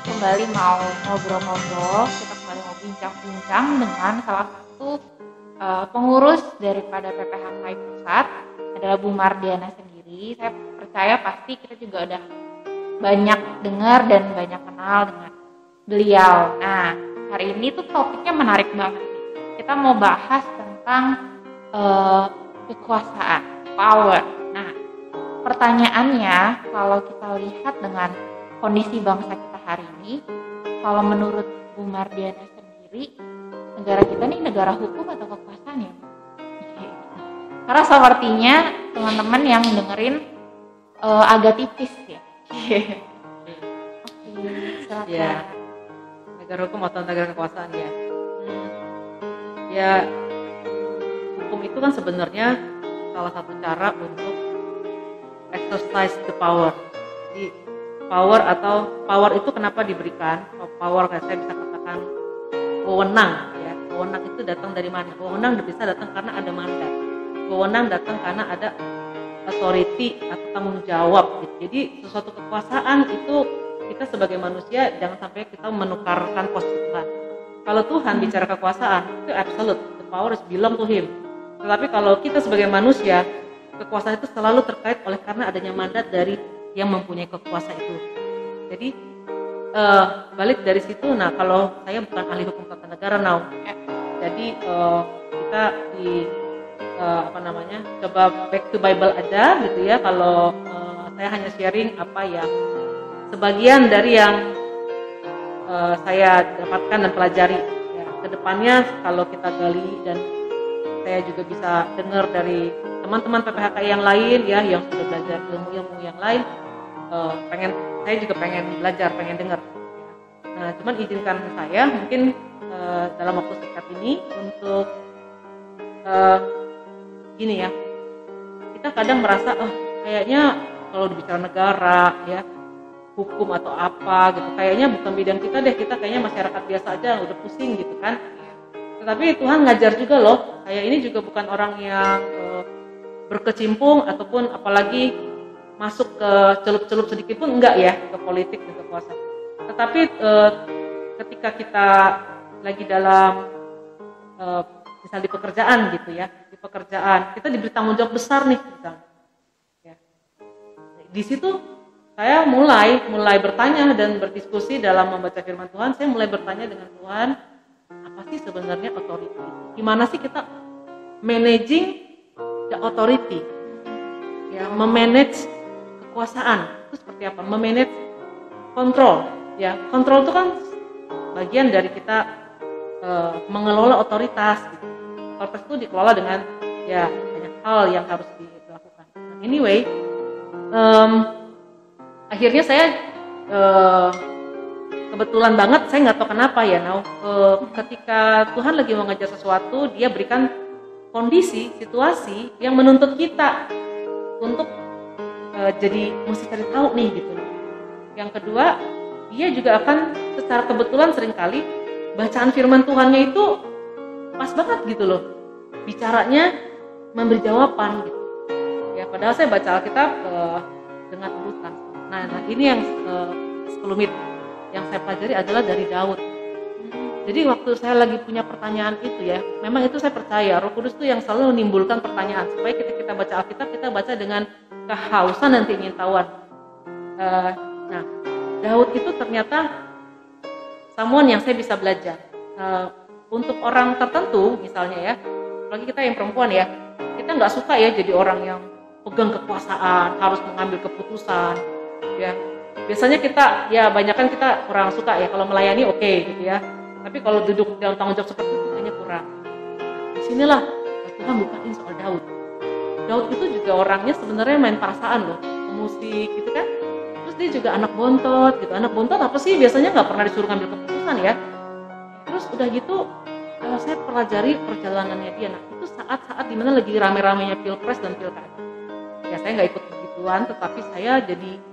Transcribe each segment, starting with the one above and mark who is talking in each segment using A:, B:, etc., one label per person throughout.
A: kembali mau ngobrol-ngobrol, kita kembali mau bincang-bincang dengan salah satu uh, pengurus daripada PPHKI Pusat, adalah Bu Mardiana sendiri. Saya percaya pasti kita juga udah banyak dengar dan banyak kenal dengan beliau. Nah, hari ini tuh topiknya menarik banget. Kita mau bahas tentang uh, kekuasaan, power. Nah, pertanyaannya kalau kita lihat dengan kondisi bangsa kita hari ini, kalau menurut Bu Mardiana sendiri, negara kita ini negara hukum atau kekuasaan ya? Karena sepertinya teman-teman yang dengerin uh, agak tipis ya.
B: Oke, Ya, negara hukum atau negara kekuasaan ya. Hmm. Ya, hukum itu kan sebenarnya salah satu cara untuk exercise the power. Jadi power atau power itu kenapa diberikan? Power saya bisa katakan wewenang ya. Wewenang itu datang dari mana? Wewenang bisa datang karena ada mandat. Wewenang datang karena ada authority atau tanggung jawab gitu. Jadi sesuatu kekuasaan itu kita sebagai manusia jangan sampai kita menukarkan posisi Tuhan. Kalau Tuhan bicara kekuasaan itu absolute, the power is belong to him. Tetapi kalau kita sebagai manusia kekuasaan itu selalu terkait oleh karena adanya mandat dari yang mempunyai kekuasaan itu. Jadi uh, balik dari situ, nah kalau saya bukan ahli hukum tata negara now, jadi uh, kita di uh, apa namanya coba back to Bible aja gitu ya. Kalau uh, saya hanya sharing apa yang sebagian dari yang uh, saya dapatkan dan pelajari. Ya, ke depannya kalau kita gali dan saya juga bisa dengar dari teman-teman PPHK yang lain ya yang sudah belajar ilmu-ilmu yang lain uh, pengen saya juga pengen belajar pengen dengar. Nah cuman izinkan saya mungkin uh, dalam waktu singkat ini untuk uh, gini ya. Kita kadang merasa oh kayaknya kalau bicara negara ya hukum atau apa gitu kayaknya bukan bidang kita deh kita kayaknya masyarakat biasa aja udah pusing gitu kan. Tetapi Tuhan ngajar juga loh saya ini juga bukan orang yang uh, berkecimpung ataupun apalagi masuk ke celup-celup sedikit pun enggak ya ke politik dan kekuasaan tetapi uh, ketika kita lagi dalam uh, misal di pekerjaan gitu ya di pekerjaan kita diberi tanggung jawab besar nih misalnya ya. di situ saya mulai mulai bertanya dan berdiskusi dalam membaca firman Tuhan saya mulai bertanya dengan Tuhan apa sih sebenarnya authority gimana sih kita managing the authority ya memanage kekuasaan. Itu seperti apa? Memanage kontrol ya kontrol itu kan bagian dari kita uh, mengelola otoritas gitu. otoritas itu dikelola dengan ya banyak hal yang harus dilakukan. Anyway um, akhirnya saya uh, kebetulan banget saya nggak tahu kenapa ya now uh, ketika Tuhan lagi mau sesuatu dia berikan kondisi situasi yang menuntut kita untuk uh, jadi mesti cari tahu nih gitu. Yang kedua dia juga akan secara kebetulan sering kali bacaan firman Tuhannya itu pas banget gitu loh. Bicaranya memberi jawaban gitu. Ya padahal saya baca Alkitab uh, dengan urutan. Nah, nah ini yang 10 menit. Yang saya pelajari adalah dari Daud. Jadi waktu saya lagi punya pertanyaan itu ya, memang itu saya percaya Roh Kudus itu yang selalu menimbulkan pertanyaan supaya kita kita baca Alkitab kita baca dengan kehausan dan keingintahuan. Uh, nah, Daud itu ternyata someone yang saya bisa belajar. Uh, untuk orang tertentu misalnya ya, apalagi kita yang perempuan ya, kita nggak suka ya jadi orang yang pegang kekuasaan, harus mengambil keputusan, ya biasanya kita ya banyak kan kita kurang suka ya kalau melayani oke okay, gitu ya tapi kalau duduk dalam tanggung jawab seperti itu kayaknya kurang. Di sinilah Tuhan bukain soal Daud. Daud itu juga orangnya sebenarnya main perasaan loh musik gitu kan. Terus dia juga anak bontot gitu. Anak bontot apa sih? Biasanya nggak pernah disuruh ngambil keputusan ya. Terus udah gitu kalau saya pelajari perjalanannya dia. Nah itu saat-saat di mana lagi rame-ramenya pilpres dan pilkada. Ya saya nggak ikut begituan tetapi saya jadi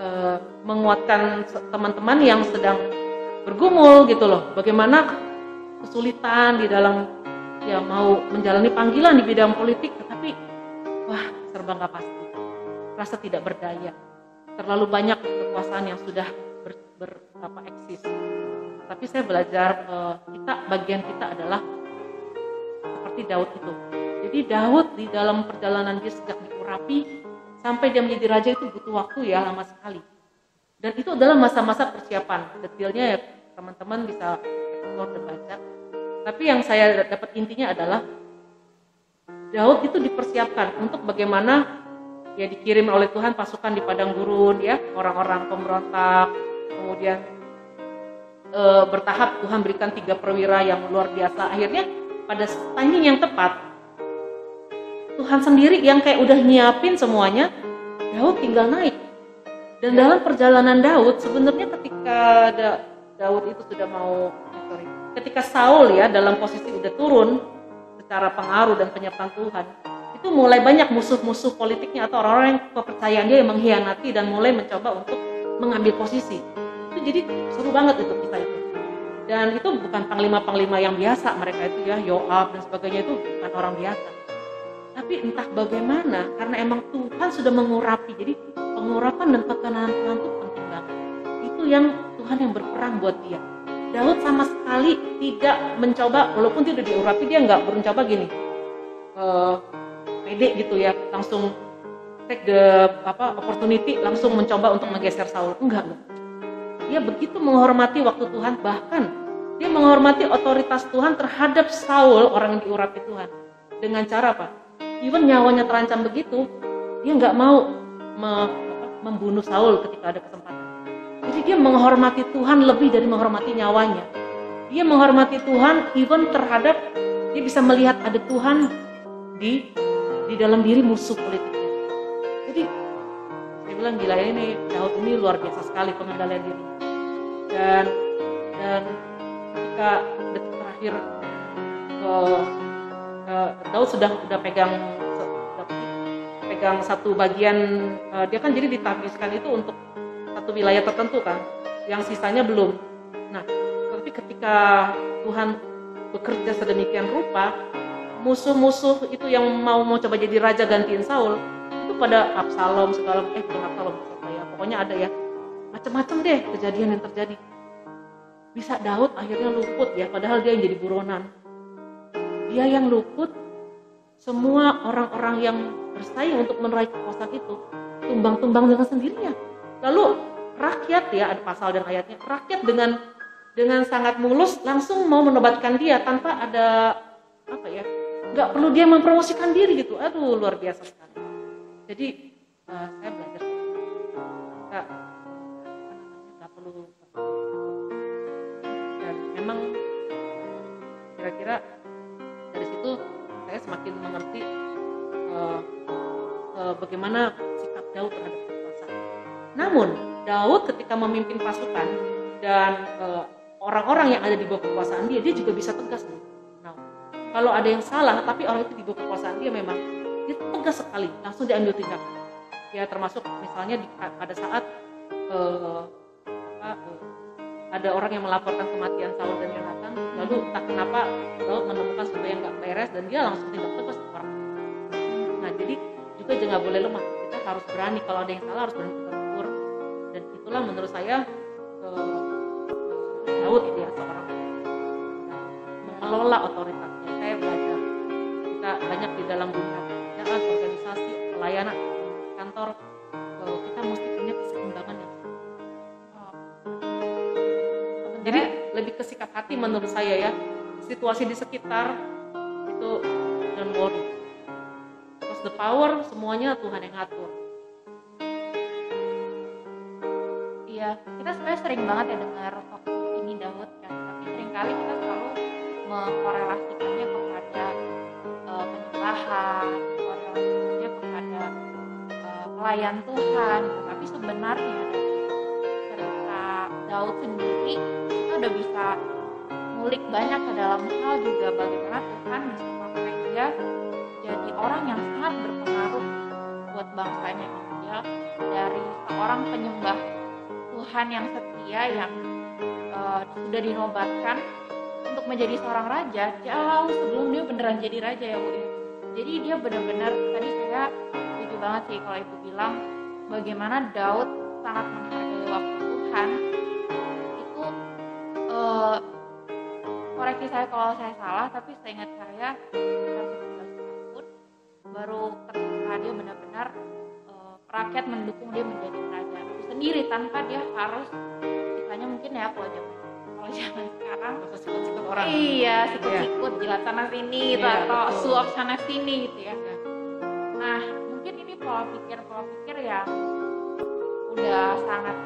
B: Eh, menguatkan teman-teman yang sedang bergumul gitu loh. Bagaimana kesulitan di dalam ya mau menjalani panggilan di bidang politik tetapi wah serba nggak pasti. Rasa tidak berdaya. terlalu banyak kekuasaan yang sudah ber, ber apa eksis. Tapi saya belajar uh, kita bagian kita adalah seperti Daud itu. Jadi Daud di dalam perjalanan dia sejak diurapi sampai dia menjadi raja itu butuh waktu ya lama sekali. Dan itu adalah masa-masa persiapan. Detailnya ya teman-teman bisa explore dan baca. Tapi yang saya dapat intinya adalah Daud itu dipersiapkan untuk bagaimana ya dikirim oleh Tuhan pasukan di padang gurun ya orang-orang pemberontak kemudian e, bertahap Tuhan berikan tiga perwira yang luar biasa akhirnya pada timing yang tepat Tuhan sendiri yang kayak udah nyiapin semuanya Daud tinggal naik dan dalam perjalanan Daud sebenarnya ketika da, Daud itu sudah mau eh, sorry ketika Saul ya dalam posisi udah turun secara pengaruh dan penyertaan Tuhan itu mulai banyak musuh-musuh politiknya atau orang-orang yang kepercayaan dia yang mengkhianati dan mulai mencoba untuk mengambil posisi. Itu jadi seru banget itu kita itu. Dan itu bukan panglima-panglima yang biasa mereka itu ya Yoab dan sebagainya itu bukan orang biasa. Tapi entah bagaimana karena emang Tuhan sudah mengurapi jadi pengurapan dan tekanan Tuhan penting banget. Itu yang Tuhan yang berperang buat dia. Daud sama sekali tidak mencoba walaupun dia udah diurapi dia nggak mencoba gini. Uh, pede gitu ya langsung take the apa opportunity langsung mencoba untuk menggeser Saul. Enggak enggak. Dia begitu menghormati waktu Tuhan bahkan dia menghormati otoritas Tuhan terhadap Saul orang yang diurapi Tuhan. Dengan cara apa? Even nyawanya terancam begitu dia nggak mau membunuh Saul ketika ada kesempatan jadi dia menghormati Tuhan lebih dari menghormati nyawanya. Dia menghormati Tuhan even terhadap dia bisa melihat ada Tuhan di di dalam diri musuh politiknya. Jadi saya bilang gila ini Daud ini luar biasa sekali pengendalian diri. Dan dan ketika detik terakhir uh, uh, Daud sudah sudah pegang pegang satu bagian uh, dia kan jadi ditabiskan itu untuk satu wilayah tertentu kan, yang sisanya belum. Nah, tapi ketika Tuhan bekerja sedemikian rupa, musuh-musuh itu yang mau mau coba jadi raja gantiin Saul, itu pada Absalom segala eh bukan Absalom ya, pokoknya ada ya macam-macam deh kejadian yang terjadi. Bisa Daud akhirnya luput ya, padahal dia yang jadi buronan. Dia yang luput, semua orang-orang yang bersaing untuk meraih kekuasaan itu tumbang-tumbang dengan sendirinya. Lalu rakyat ya ada pasal dan ayatnya rakyat dengan dengan sangat mulus langsung mau menobatkan dia tanpa ada apa ya nggak perlu dia mempromosikan diri gitu. Aduh luar biasa sekali. Jadi uh, saya belajar. Nggak nggak perlu. Dan memang kira-kira dari situ saya semakin mengerti uh, uh, bagaimana sikap Daud terhadap kekuasaan namun Daud ketika memimpin pasukan dan eh, orang-orang yang ada di bawah kekuasaan dia, dia juga bisa tegas. Nah, kalau ada yang salah, tapi orang itu di bawah kekuasaan dia memang dia tegas sekali, langsung diambil tindakan. Ya termasuk misalnya di, pada saat uh, apa, uh, ada orang yang melaporkan kematian Saul dan Yonatan, lalu tak kenapa Daud menemukan sesuatu yang nggak beres dan dia langsung tindak tegas orang. Nah jadi juga jangan boleh lemah. Kita harus berani. Kalau ada yang salah harus berani itulah menurut saya Daud itu ya seorang mengelola otoritasnya. Saya belajar. Kita banyak di dalam dunia. Pekerjaan organisasi pelayanan kantor. Kita mesti punya keseimbangan yang jadi lebih ke sikap hati menurut saya ya. Situasi di sekitar itu don't worry the power semuanya Tuhan yang ngatur.
A: Kita sebenarnya sering banget ya dengar waktu ini Daud kan tapi sering kali kita selalu mengkorelasikannya kepada uh, penyembahan korelasikannya kepada uh, pelayan Tuhan. Tapi sebenarnya cerita Daud sendiri kita udah bisa ngulik banyak ke dalam hal juga bagaimana Tuhan bisa jadi orang yang sangat berpengaruh buat bangsanya dia dari seorang penyembah Tuhan yang setia yang uh, sudah dinobatkan untuk menjadi seorang raja jauh sebelum dia beneran jadi raja ya Bu ya. Jadi dia benar-benar tadi saya setuju banget sih kalau ibu bilang bagaimana Daud sangat menghargai waktu Tuhan itu eh, koreksi saya kalau saya salah tapi saya ingat saya sekitar 17 tahun baru ketika dia benar-benar eh, rakyat mendukung dia menjadi kerajaan itu sendiri tanpa dia harus istilahnya mungkin ya kalau zaman kalau zaman sekarang
B: sikut-sikut orang.
A: iya sikut-sikut jilat sana sini gitu
B: Iya,
A: atau
B: betul.
A: suap sana sini gitu ya
B: Ya.
A: nah mungkin ini pola pikir pola pikir yang udah sangat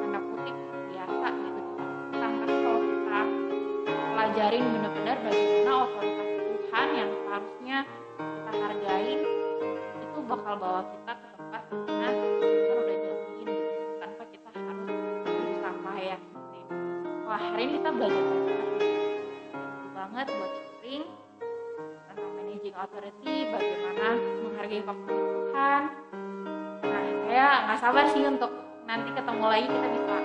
A: tanda kutip biasa gitu tapi kalau kita pelajarin benar-benar bagaimana otoritas Tuhan yang seharusnya hargain itu bakal bawa kita ke tempat di mana Tuhan udah janjiin gitu, tanpa kita harus gitu ya. wah hari ini kita belajar banyak banget buat sharing tentang managing authority bagaimana menghargai Tuhan nah saya nggak sabar sih untuk nanti ketemu lagi kita bisa